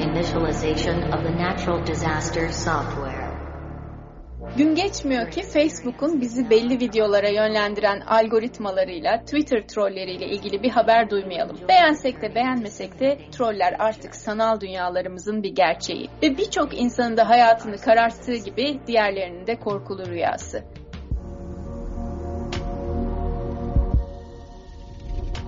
Initialization of the natural disaster software. Gün geçmiyor ki Facebook'un bizi belli videolara yönlendiren algoritmalarıyla, Twitter trolleriyle ilgili bir haber duymayalım. Beğensek de beğenmesek de troller artık sanal dünyalarımızın bir gerçeği. Ve birçok insanın da hayatını kararttığı gibi diğerlerinin de korkulu rüyası.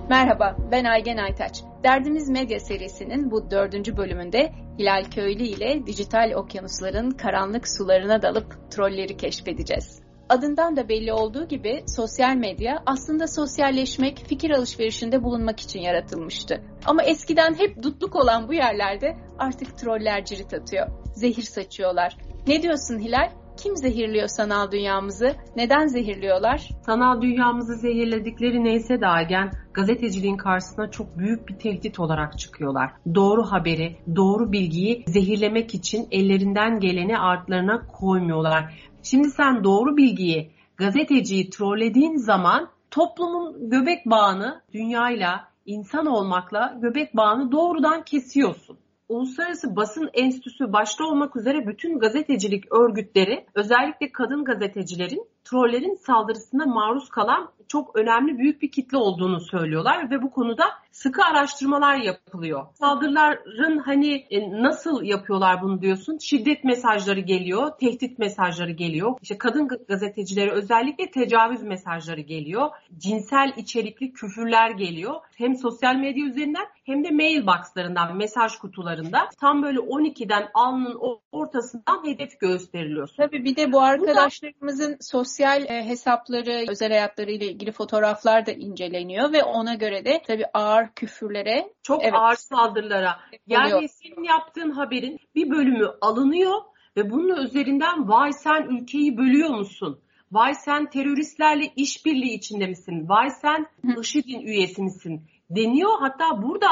Merhaba, ben Aygen Aytaç. Derdimiz Medya serisinin bu dördüncü bölümünde Hilal Köylü ile dijital okyanusların karanlık sularına dalıp trolleri keşfedeceğiz. Adından da belli olduğu gibi sosyal medya aslında sosyalleşmek, fikir alışverişinde bulunmak için yaratılmıştı. Ama eskiden hep dutluk olan bu yerlerde artık troller cirit atıyor. Zehir saçıyorlar. Ne diyorsun Hilal? Kim zehirliyor sanal dünyamızı? Neden zehirliyorlar? Sanal dünyamızı zehirledikleri neyse dagen gazeteciliğin karşısına çok büyük bir tehdit olarak çıkıyorlar. Doğru haberi, doğru bilgiyi zehirlemek için ellerinden geleni artlarına koymuyorlar. Şimdi sen doğru bilgiyi, gazeteciyi trollediğin zaman toplumun göbek bağını dünyayla, insan olmakla göbek bağını doğrudan kesiyorsun. Uluslararası Basın Enstitüsü başta olmak üzere bütün gazetecilik örgütleri özellikle kadın gazetecilerin trollerin saldırısına maruz kalan çok önemli büyük bir kitle olduğunu söylüyorlar ve bu konuda sıkı araştırmalar yapılıyor. Saldırıların hani e, nasıl yapıyorlar bunu diyorsun? Şiddet mesajları geliyor, tehdit mesajları geliyor. İşte kadın gazetecileri özellikle tecavüz mesajları geliyor. Cinsel içerikli küfürler geliyor. Hem sosyal medya üzerinden hem de mailboxlarından, mesaj kutularında tam böyle 12'den alnın ortasından hedef gösteriliyor. Tabii bir de bu arkadaşlarımızın sosyal e, hesapları, özel hayatlarıyla ilgili fotoğraflar da inceleniyor ve ona göre de tabii ağır küfürlere çok evet, ağır saldırılara. Yani oluyor. senin yaptığın haberin bir bölümü alınıyor ve bunun üzerinden vay sen ülkeyi bölüyor musun? Vay sen teröristlerle işbirliği içinde misin? Vay sen IŞİD'in üyesi misin? Deniyor. Hatta burada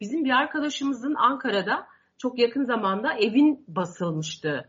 bizim bir arkadaşımızın Ankara'da çok yakın zamanda evin basılmıştı.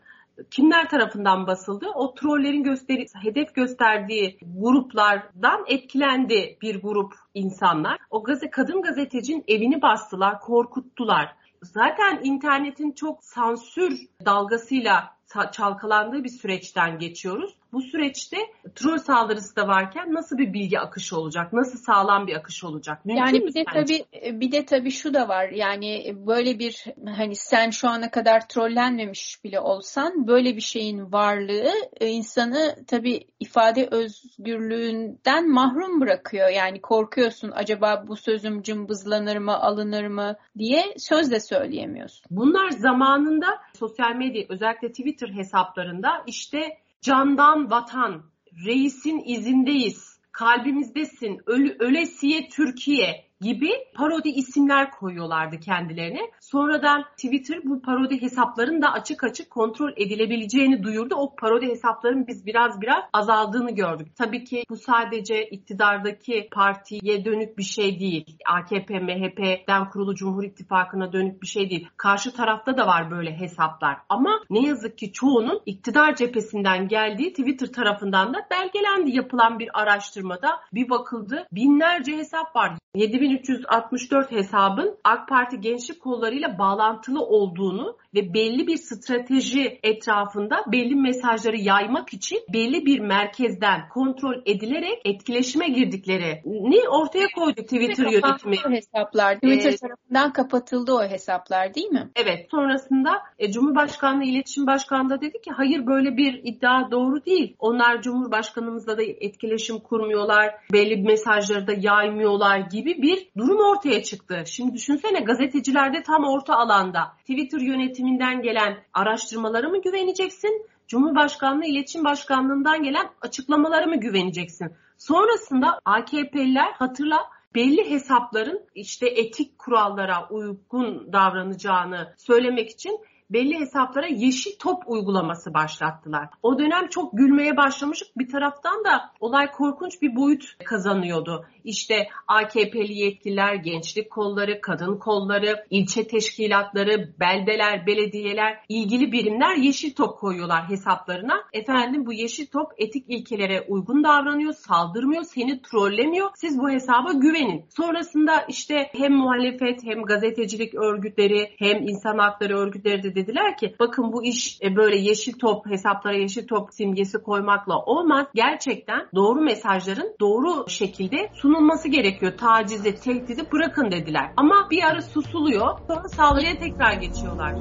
Kimler tarafından basıldı? O trollerin gösteri, hedef gösterdiği gruplardan etkilendi bir grup insanlar. O gazete, kadın gazetecinin evini bastılar, korkuttular. Zaten internetin çok sansür dalgasıyla çalkalandığı bir süreçten geçiyoruz bu süreçte troll saldırısı da varken nasıl bir bilgi akışı olacak? Nasıl sağlam bir akış olacak? Mümkün yani bir de tabii bir de tabii şu da var. Yani böyle bir hani sen şu ana kadar trollenmemiş bile olsan böyle bir şeyin varlığı e, insanı tabii ifade özgürlüğünden mahrum bırakıyor. Yani korkuyorsun acaba bu sözüm cımbızlanır mı, alınır mı diye söz de söyleyemiyorsun. Bunlar zamanında sosyal medya özellikle Twitter hesaplarında işte Candan vatan, reisin izindeyiz, kalbimizdesin, ölü, ölesiye Türkiye gibi parodi isimler koyuyorlardı kendilerine. Sonradan Twitter bu parodi hesapların da açık açık kontrol edilebileceğini duyurdu. O parodi hesapların biz biraz biraz azaldığını gördük. Tabii ki bu sadece iktidardaki partiye dönük bir şey değil. AKP, MHP'den kurulu Cumhur İttifakı'na dönük bir şey değil. Karşı tarafta da var böyle hesaplar. Ama ne yazık ki çoğunun iktidar cephesinden geldiği Twitter tarafından da belgelendi yapılan bir araştırmada. Bir bakıldı binlerce hesap var. 7364 hesabın AK Parti gençlik kollarıyla bağlantılı olduğunu ve belli bir strateji etrafında belli mesajları yaymak için belli bir merkezden kontrol edilerek etkileşime girdikleri ne ortaya koydu Twitter yönetimi. hesaplar. Twitter ee, tarafından kapatıldı o hesaplar değil mi? Evet. Sonrasında e, Cumhurbaşkanlığı İletişim Başkanı da dedi ki hayır böyle bir iddia doğru değil. Onlar Cumhurbaşkanımızla da etkileşim kurmuyorlar. Belli mesajları da yaymıyorlar gibi bir durum ortaya çıktı. Şimdi düşünsene gazeteciler de tam orta alanda. Twitter yönetimi yönetiminden gelen araştırmalara mı güveneceksin? Cumhurbaşkanlığı İletişim Başkanlığından gelen açıklamalara mı güveneceksin? Sonrasında AKP'liler hatırla belli hesapların işte etik kurallara uygun davranacağını söylemek için belli hesaplara yeşil top uygulaması başlattılar. O dönem çok gülmeye başlamıştık. Bir taraftan da olay korkunç bir boyut kazanıyordu. İşte AKP'li yetkililer, gençlik kolları, kadın kolları, ilçe teşkilatları, beldeler, belediyeler, ilgili birimler yeşil top koyuyorlar hesaplarına. Efendim bu yeşil top etik ilkelere uygun davranıyor, saldırmıyor, seni trollemiyor. Siz bu hesaba güvenin. Sonrasında işte hem muhalefet hem gazetecilik örgütleri hem insan hakları örgütleri de dediler ki bakın bu iş e, böyle yeşil top hesaplara yeşil top simgesi koymakla olmaz. Gerçekten doğru mesajların doğru şekilde sunulması gerekiyor. Tacizi, tehdidi bırakın dediler. Ama bir ara susuluyor. Sonra saldırıya tekrar geçiyorlar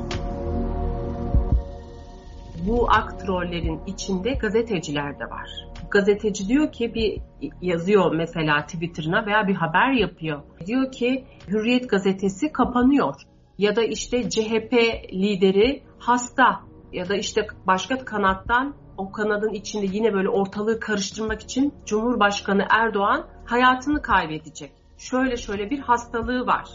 bu ak trollerin içinde gazeteciler de var. Gazeteci diyor ki bir yazıyor mesela Twitter'ına veya bir haber yapıyor. Diyor ki Hürriyet gazetesi kapanıyor. Ya da işte CHP lideri hasta ya da işte başka kanattan o kanadın içinde yine böyle ortalığı karıştırmak için Cumhurbaşkanı Erdoğan hayatını kaybedecek. Şöyle şöyle bir hastalığı var.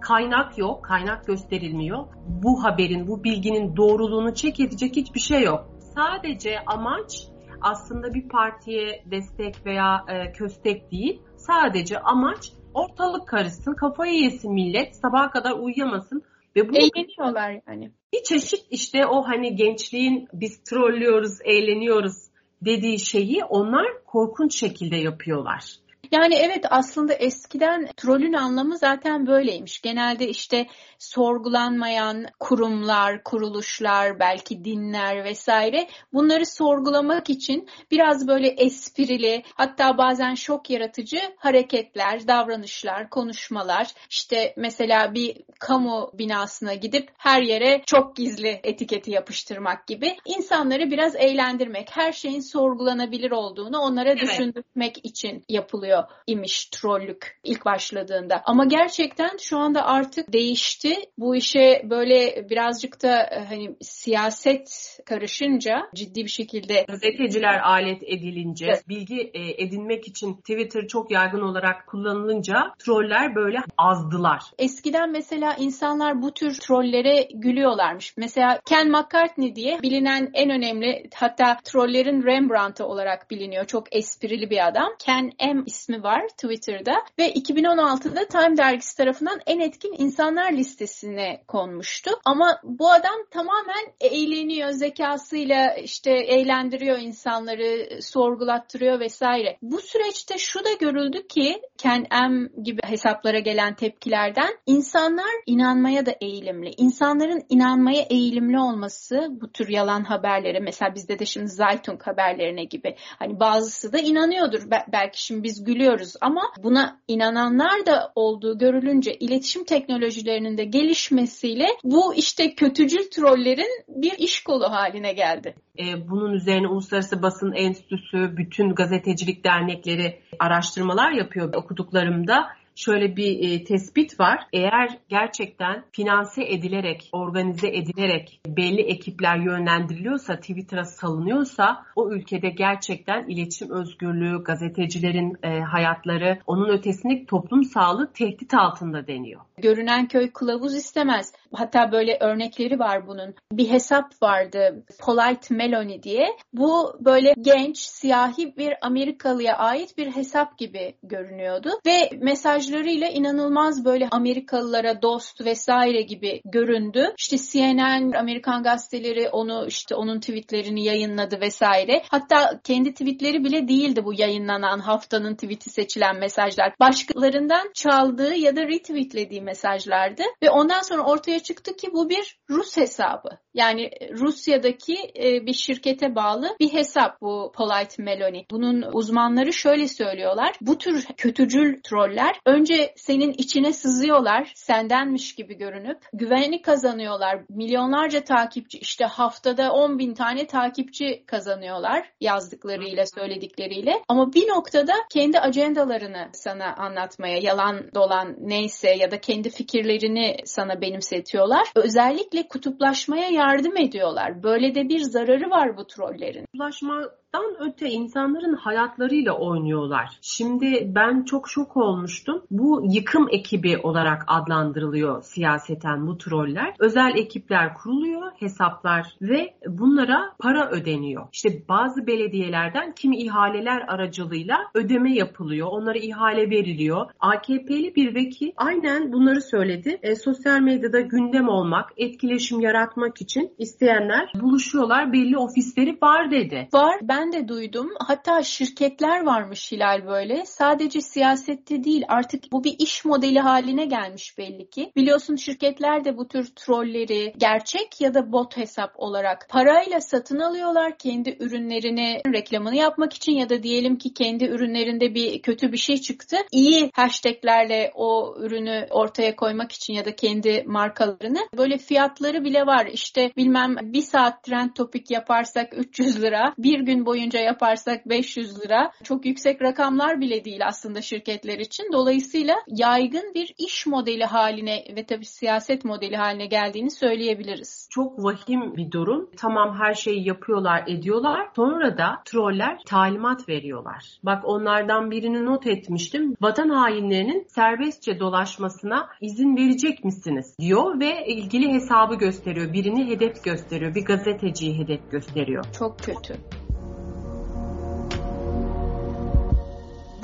Kaynak yok, kaynak gösterilmiyor. Bu haberin, bu bilginin doğruluğunu çek edecek hiçbir şey yok. Sadece amaç aslında bir partiye destek veya e, köstek değil. Sadece amaç ortalık karışsın, kafayı yesin millet, sabaha kadar uyuyamasın. Ve bu Eğleniyorlar yani. Bir çeşit işte o hani gençliğin biz trollüyoruz, eğleniyoruz dediği şeyi onlar korkunç şekilde yapıyorlar. Yani evet aslında eskiden trolün anlamı zaten böyleymiş. Genelde işte sorgulanmayan kurumlar, kuruluşlar, belki dinler vesaire bunları sorgulamak için biraz böyle esprili hatta bazen şok yaratıcı hareketler, davranışlar, konuşmalar işte mesela bir kamu binasına gidip her yere çok gizli etiketi yapıştırmak gibi insanları biraz eğlendirmek, her şeyin sorgulanabilir olduğunu onlara evet. düşündürmek için yapılıyor imiş trollük ilk başladığında. Ama gerçekten şu anda artık değişti. Bu işe böyle birazcık da e, hani siyaset karışınca ciddi bir şekilde gazeteciler alet edilince, evet. bilgi e, edinmek için Twitter çok yaygın olarak kullanılınca troller böyle azdılar. Eskiden mesela insanlar bu tür trollere gülüyorlarmış. Mesela Ken McCartney diye bilinen en önemli hatta trollerin Rembrandt'ı olarak biliniyor. Çok esprili bir adam. Ken M ismi var Twitter'da ve 2016'da Time dergisi tarafından en etkin insanlar listesine konmuştu. Ama bu adam tamamen eğleniyor, zekasıyla işte eğlendiriyor insanları, sorgulattırıyor vesaire. Bu süreçte şu da görüldü ki Ken M gibi hesaplara gelen tepkilerden insanlar inanmaya da eğilimli. İnsanların inanmaya eğilimli olması bu tür yalan haberlere mesela bizde de şimdi Zaytung haberlerine gibi hani bazısı da inanıyordur. Belki şimdi biz gülüyoruz ama buna inananlar da olduğu görülünce iletişim teknolojilerinin de gelişmesiyle bu işte kötücül trollerin bir iş kolu haline geldi. E, bunun üzerine Uluslararası Basın Enstitüsü, bütün gazetecilik dernekleri araştırmalar yapıyor okuduklarımda şöyle bir e, tespit var. Eğer gerçekten finanse edilerek, organize edilerek belli ekipler yönlendiriliyorsa, Twitter'a salınıyorsa o ülkede gerçekten iletişim özgürlüğü, gazetecilerin e, hayatları, onun ötesindeki toplum sağlığı tehdit altında deniyor. Görünen köy kılavuz istemez. Hatta böyle örnekleri var bunun. Bir hesap vardı Polite Melanie diye. Bu böyle genç, siyahi bir Amerikalıya ait bir hesap gibi görünüyordu. Ve mesajlarıyla inanılmaz böyle Amerikalılara dost vesaire gibi göründü. İşte CNN, Amerikan gazeteleri onu işte onun tweetlerini yayınladı vesaire. Hatta kendi tweetleri bile değildi bu yayınlanan haftanın tweeti seçilen mesajlar. Başkalarından çaldığı ya da retweetlediği mesajlardı. Ve ondan sonra ortaya çıktı ki bu bir Rus hesabı. Yani Rusya'daki e, bir şirkete bağlı bir hesap bu Polite Meloni. Bunun uzmanları şöyle söylüyorlar. Bu tür kötücül troller önce senin içine sızıyorlar. Sendenmiş gibi görünüp güvenini kazanıyorlar. Milyonlarca takipçi işte haftada 10 bin tane takipçi kazanıyorlar yazdıklarıyla söyledikleriyle. Ama bir noktada kendi acendalarını sana anlatmaya yalan dolan neyse ya da kendi fikirlerini sana benimsetiyorlar. Özellikle kutuplaşmaya yardım ediyorlar. Böyle de bir zararı var bu trollerin. Kutuplaşma sanattan öte insanların hayatlarıyla oynuyorlar. Şimdi ben çok şok olmuştum. Bu yıkım ekibi olarak adlandırılıyor siyaseten bu troller. Özel ekipler kuruluyor, hesaplar ve bunlara para ödeniyor. İşte bazı belediyelerden kimi ihaleler aracılığıyla ödeme yapılıyor. Onlara ihale veriliyor. AKP'li bir vekil aynen bunları söyledi. E, sosyal medyada gündem olmak, etkileşim yaratmak için isteyenler buluşuyorlar. Belli ofisleri var dedi. Var. Ben de duydum. Hatta şirketler varmış Hilal böyle. Sadece siyasette değil artık bu bir iş modeli haline gelmiş belli ki. Biliyorsun şirketler de bu tür trolleri gerçek ya da bot hesap olarak parayla satın alıyorlar kendi ürünlerini reklamını yapmak için ya da diyelim ki kendi ürünlerinde bir kötü bir şey çıktı. İyi hashtaglerle o ürünü ortaya koymak için ya da kendi markalarını böyle fiyatları bile var. İşte bilmem bir saat trend topik yaparsak 300 lira, bir gün boyunca yaparsak 500 lira. Çok yüksek rakamlar bile değil aslında şirketler için. Dolayısıyla yaygın bir iş modeli haline ve tabii siyaset modeli haline geldiğini söyleyebiliriz. Çok vahim bir durum. Tamam her şeyi yapıyorlar, ediyorlar. Sonra da troller talimat veriyorlar. Bak onlardan birini not etmiştim. Vatan hainlerinin serbestçe dolaşmasına izin verecek misiniz? diyor ve ilgili hesabı gösteriyor. Birini hedef gösteriyor. Bir gazeteciyi hedef gösteriyor. Çok kötü.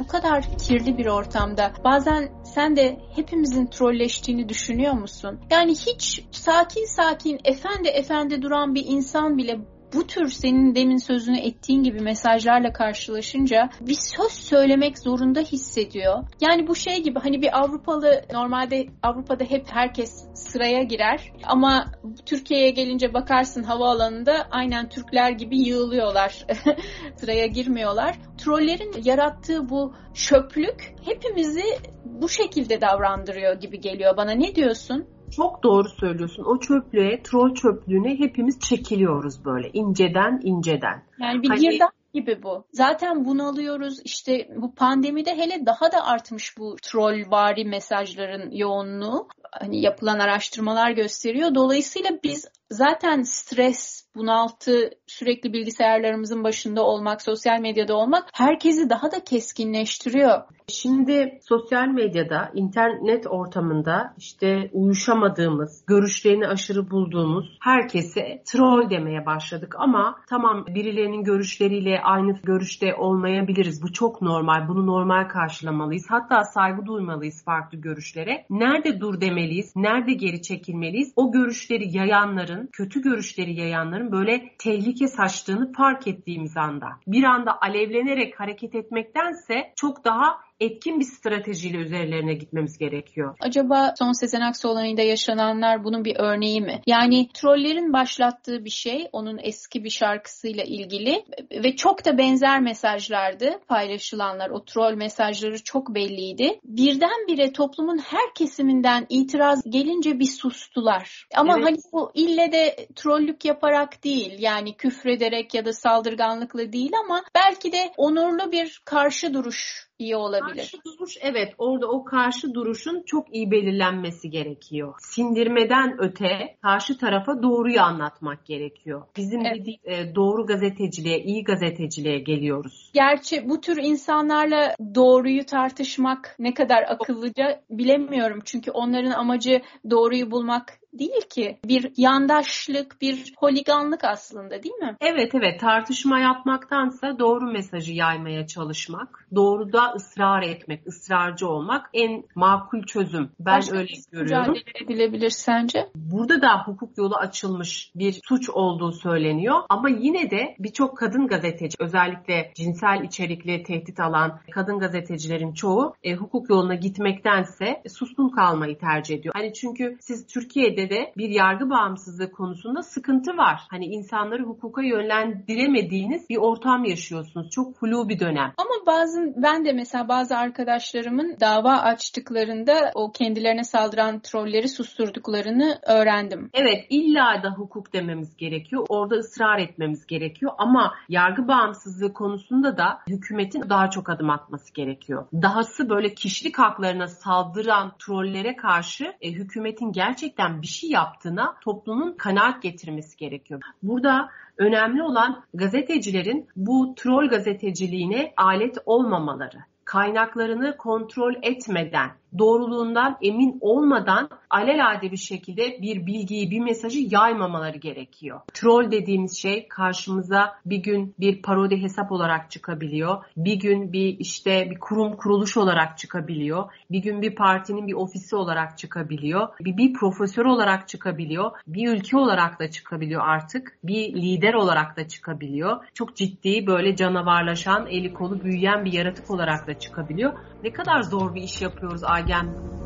Bu kadar kirli bir ortamda bazen sen de hepimizin trolleştiğini düşünüyor musun? Yani hiç sakin sakin efendi efendi duran bir insan bile bu tür senin demin sözünü ettiğin gibi mesajlarla karşılaşınca bir söz söylemek zorunda hissediyor. Yani bu şey gibi hani bir Avrupalı normalde Avrupa'da hep herkes sıraya girer ama Türkiye'ye gelince bakarsın havaalanında aynen Türkler gibi yığılıyorlar. sıraya girmiyorlar. Trollerin yarattığı bu şöplük hepimizi bu şekilde davrandırıyor gibi geliyor bana. Ne diyorsun? Çok doğru söylüyorsun. O çöplüğe, troll çöplüğüne hepimiz çekiliyoruz böyle inceden inceden. Yani bir hani... girdap gibi bu. Zaten bunalıyoruz. İşte bu pandemide hele daha da artmış bu troll vari mesajların yoğunluğu. Hani yapılan araştırmalar gösteriyor. Dolayısıyla biz zaten stres, bunaltı, sürekli bilgisayarlarımızın başında olmak, sosyal medyada olmak herkesi daha da keskinleştiriyor. Şimdi sosyal medyada, internet ortamında işte uyuşamadığımız, görüşlerini aşırı bulduğumuz herkese troll demeye başladık ama tamam birilerinin görüşleriyle aynı görüşte olmayabiliriz. Bu çok normal. Bunu normal karşılamalıyız. Hatta saygı duymalıyız farklı görüşlere. Nerede dur demeliyiz? Nerede geri çekilmeliyiz? O görüşleri yayanların, kötü görüşleri yayanların böyle tehlike saçtığını fark ettiğimiz anda. Bir anda alevlenerek hareket etmektense çok daha etkin bir stratejiyle üzerlerine gitmemiz gerekiyor. Acaba son Sezen Aksu olayında yaşananlar bunun bir örneği mi? Yani trollerin başlattığı bir şey onun eski bir şarkısıyla ilgili ve çok da benzer mesajlardı paylaşılanlar. O troll mesajları çok belliydi. Birdenbire toplumun her kesiminden itiraz gelince bir sustular. Ama evet. hani bu ille de trollük yaparak değil yani küfrederek ya da saldırganlıkla değil ama belki de onurlu bir karşı duruş iyi olabilir. Karşı duruş evet orada o karşı duruşun çok iyi belirlenmesi gerekiyor. Sindirmeden öte karşı tarafa doğruyu anlatmak gerekiyor. Bizim evet. dediğim e, doğru gazeteciliğe, iyi gazeteciliğe geliyoruz. Gerçi bu tür insanlarla doğruyu tartışmak ne kadar akıllıca bilemiyorum. Çünkü onların amacı doğruyu bulmak değil ki. Bir yandaşlık, bir holiganlık aslında değil mi? Evet evet tartışma yapmaktansa doğru mesajı yaymaya çalışmak, doğruda ısrar etmek, ısrarcı olmak en makul çözüm. Ben Başka öyle görüyorum. mücadele edilebilir sence? Burada da hukuk yolu açılmış bir suç olduğu söyleniyor ama yine de birçok kadın gazeteci özellikle cinsel içerikli tehdit alan kadın gazetecilerin çoğu e, hukuk yoluna gitmektense suskun kalmayı tercih ediyor. Hani çünkü siz Türkiye'de de bir yargı bağımsızlığı konusunda sıkıntı var. Hani insanları hukuka yönlendiremediğiniz bir ortam yaşıyorsunuz. Çok flu bir dönem. Ama bazı ben de mesela bazı arkadaşlarımın dava açtıklarında o kendilerine saldıran trolleri susturduklarını öğrendim. Evet illa da hukuk dememiz gerekiyor. Orada ısrar etmemiz gerekiyor ama yargı bağımsızlığı konusunda da hükümetin daha çok adım atması gerekiyor. Dahası böyle kişilik haklarına saldıran trollere karşı e, hükümetin gerçekten bir şey yaptığına toplumun kanaat getirmesi gerekiyor. Burada önemli olan gazetecilerin bu troll gazeteciliğine alet olmamaları kaynaklarını kontrol etmeden, doğruluğundan emin olmadan alelade bir şekilde bir bilgiyi, bir mesajı yaymamaları gerekiyor. Troll dediğimiz şey karşımıza bir gün bir parodi hesap olarak çıkabiliyor. Bir gün bir işte bir kurum kuruluş olarak çıkabiliyor. Bir gün bir partinin bir ofisi olarak çıkabiliyor. Bir, bir profesör olarak çıkabiliyor. Bir ülke olarak da çıkabiliyor artık. Bir lider olarak da çıkabiliyor. Çok ciddi böyle canavarlaşan, eli kolu büyüyen bir yaratık olarak da çıkabiliyor. Ne kadar zor bir iş yapıyoruz Aygen.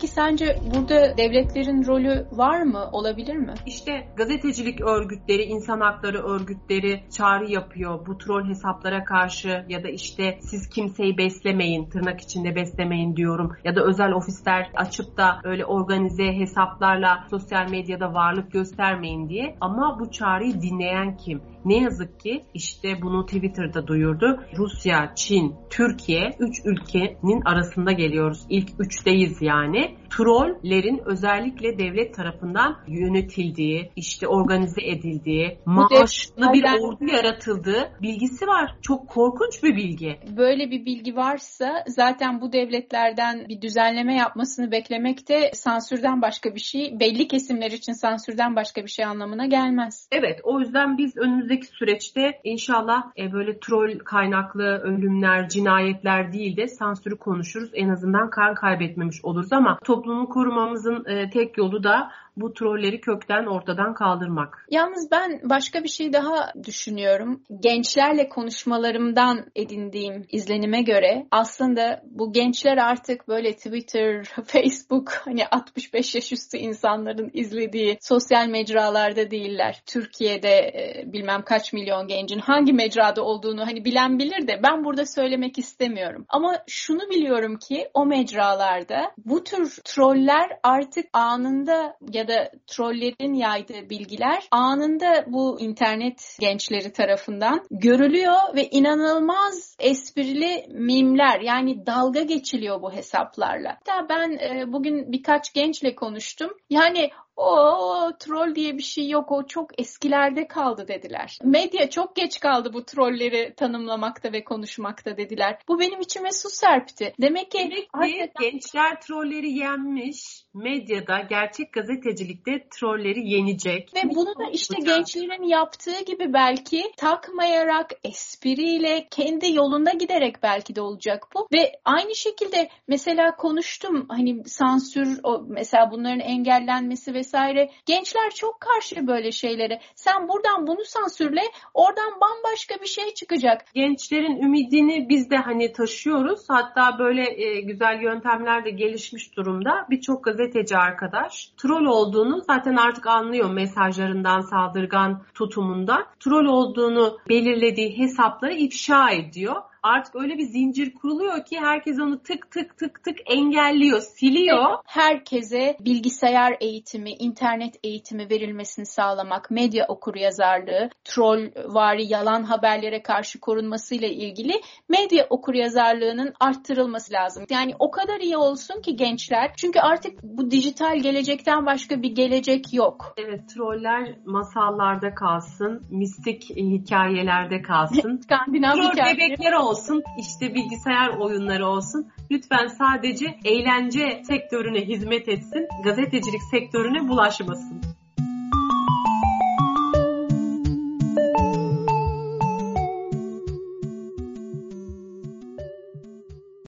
Peki sence burada devletlerin rolü var mı, olabilir mi? İşte gazetecilik örgütleri, insan hakları örgütleri çağrı yapıyor bu troll hesaplara karşı ya da işte siz kimseyi beslemeyin, tırnak içinde beslemeyin diyorum ya da özel ofisler açıp da öyle organize hesaplarla sosyal medyada varlık göstermeyin diye. Ama bu çağrıyı dinleyen kim? Ne yazık ki işte bunu Twitter'da duyurdu. Rusya, Çin, Türkiye 3 ülkenin arasında geliyoruz. İlk 3'teyiz yani. Trollerin özellikle devlet tarafından yönetildiği, işte organize edildiği, maaşlı bir ordu yaratıldığı bilgisi var. Çok korkunç bir bilgi. Böyle bir bilgi varsa zaten bu devletlerden bir düzenleme yapmasını beklemek de sansürden başka bir şey, belli kesimler için sansürden başka bir şey anlamına gelmez. Evet, o yüzden biz önümüz önümüzdeki süreçte inşallah e, böyle troll kaynaklı ölümler, cinayetler değil de sansürü konuşuruz. En azından kan kaybetmemiş oluruz ama toplumu korumamızın e, tek yolu da bu trolleri kökten ortadan kaldırmak. Yalnız ben başka bir şey daha düşünüyorum. Gençlerle konuşmalarımdan edindiğim izlenime göre aslında bu gençler artık böyle Twitter, Facebook hani 65 yaş üstü insanların izlediği sosyal mecralarda değiller. Türkiye'de e, bilmem kaç milyon gencin hangi mecrada olduğunu hani bilen bilir de ben burada söylemek istemiyorum. Ama şunu biliyorum ki o mecralarda bu tür troller artık anında ya da trollerin yaydığı bilgiler anında bu internet gençleri tarafından görülüyor ve inanılmaz esprili mimler yani dalga geçiliyor bu hesaplarla. Hatta ben e, bugün birkaç gençle konuştum. Yani o troll diye bir şey yok o çok eskilerde kaldı dediler. Medya çok geç kaldı bu trolleri tanımlamakta ve konuşmakta dediler. Bu benim içime su serpti. Demek ki Demek gençler trolleri yenmiş. Medyada, gerçek gazetecilikte trolleri yenecek. Ve bunu da işte gençlerin yaptığı gibi belki takmayarak, espriyle, kendi yolunda giderek belki de olacak bu. Ve aynı şekilde mesela konuştum hani sansür, o mesela bunların engellenmesi ve vesaire. Gençler çok karşı böyle şeylere. Sen buradan bunu sansürle, oradan bambaşka bir şey çıkacak. Gençlerin ümidini biz de hani taşıyoruz. Hatta böyle e, güzel yöntemler de gelişmiş durumda. Birçok gazeteci arkadaş troll olduğunu zaten artık anlıyor mesajlarından, saldırgan tutumundan. Troll olduğunu belirlediği hesapları ifşa ediyor artık öyle bir zincir kuruluyor ki herkes onu tık tık tık tık engelliyor, siliyor. Herkese bilgisayar eğitimi, internet eğitimi verilmesini sağlamak, medya okuryazarlığı, troll vari yalan haberlere karşı korunmasıyla ilgili medya okuryazarlığının arttırılması lazım. Yani o kadar iyi olsun ki gençler. Çünkü artık bu dijital gelecekten başka bir gelecek yok. Evet, troller masallarda kalsın, mistik hikayelerde kalsın. Skandinav Troll bebekler olsun olsun, işte bilgisayar oyunları olsun. Lütfen sadece eğlence sektörüne hizmet etsin, gazetecilik sektörüne bulaşmasın.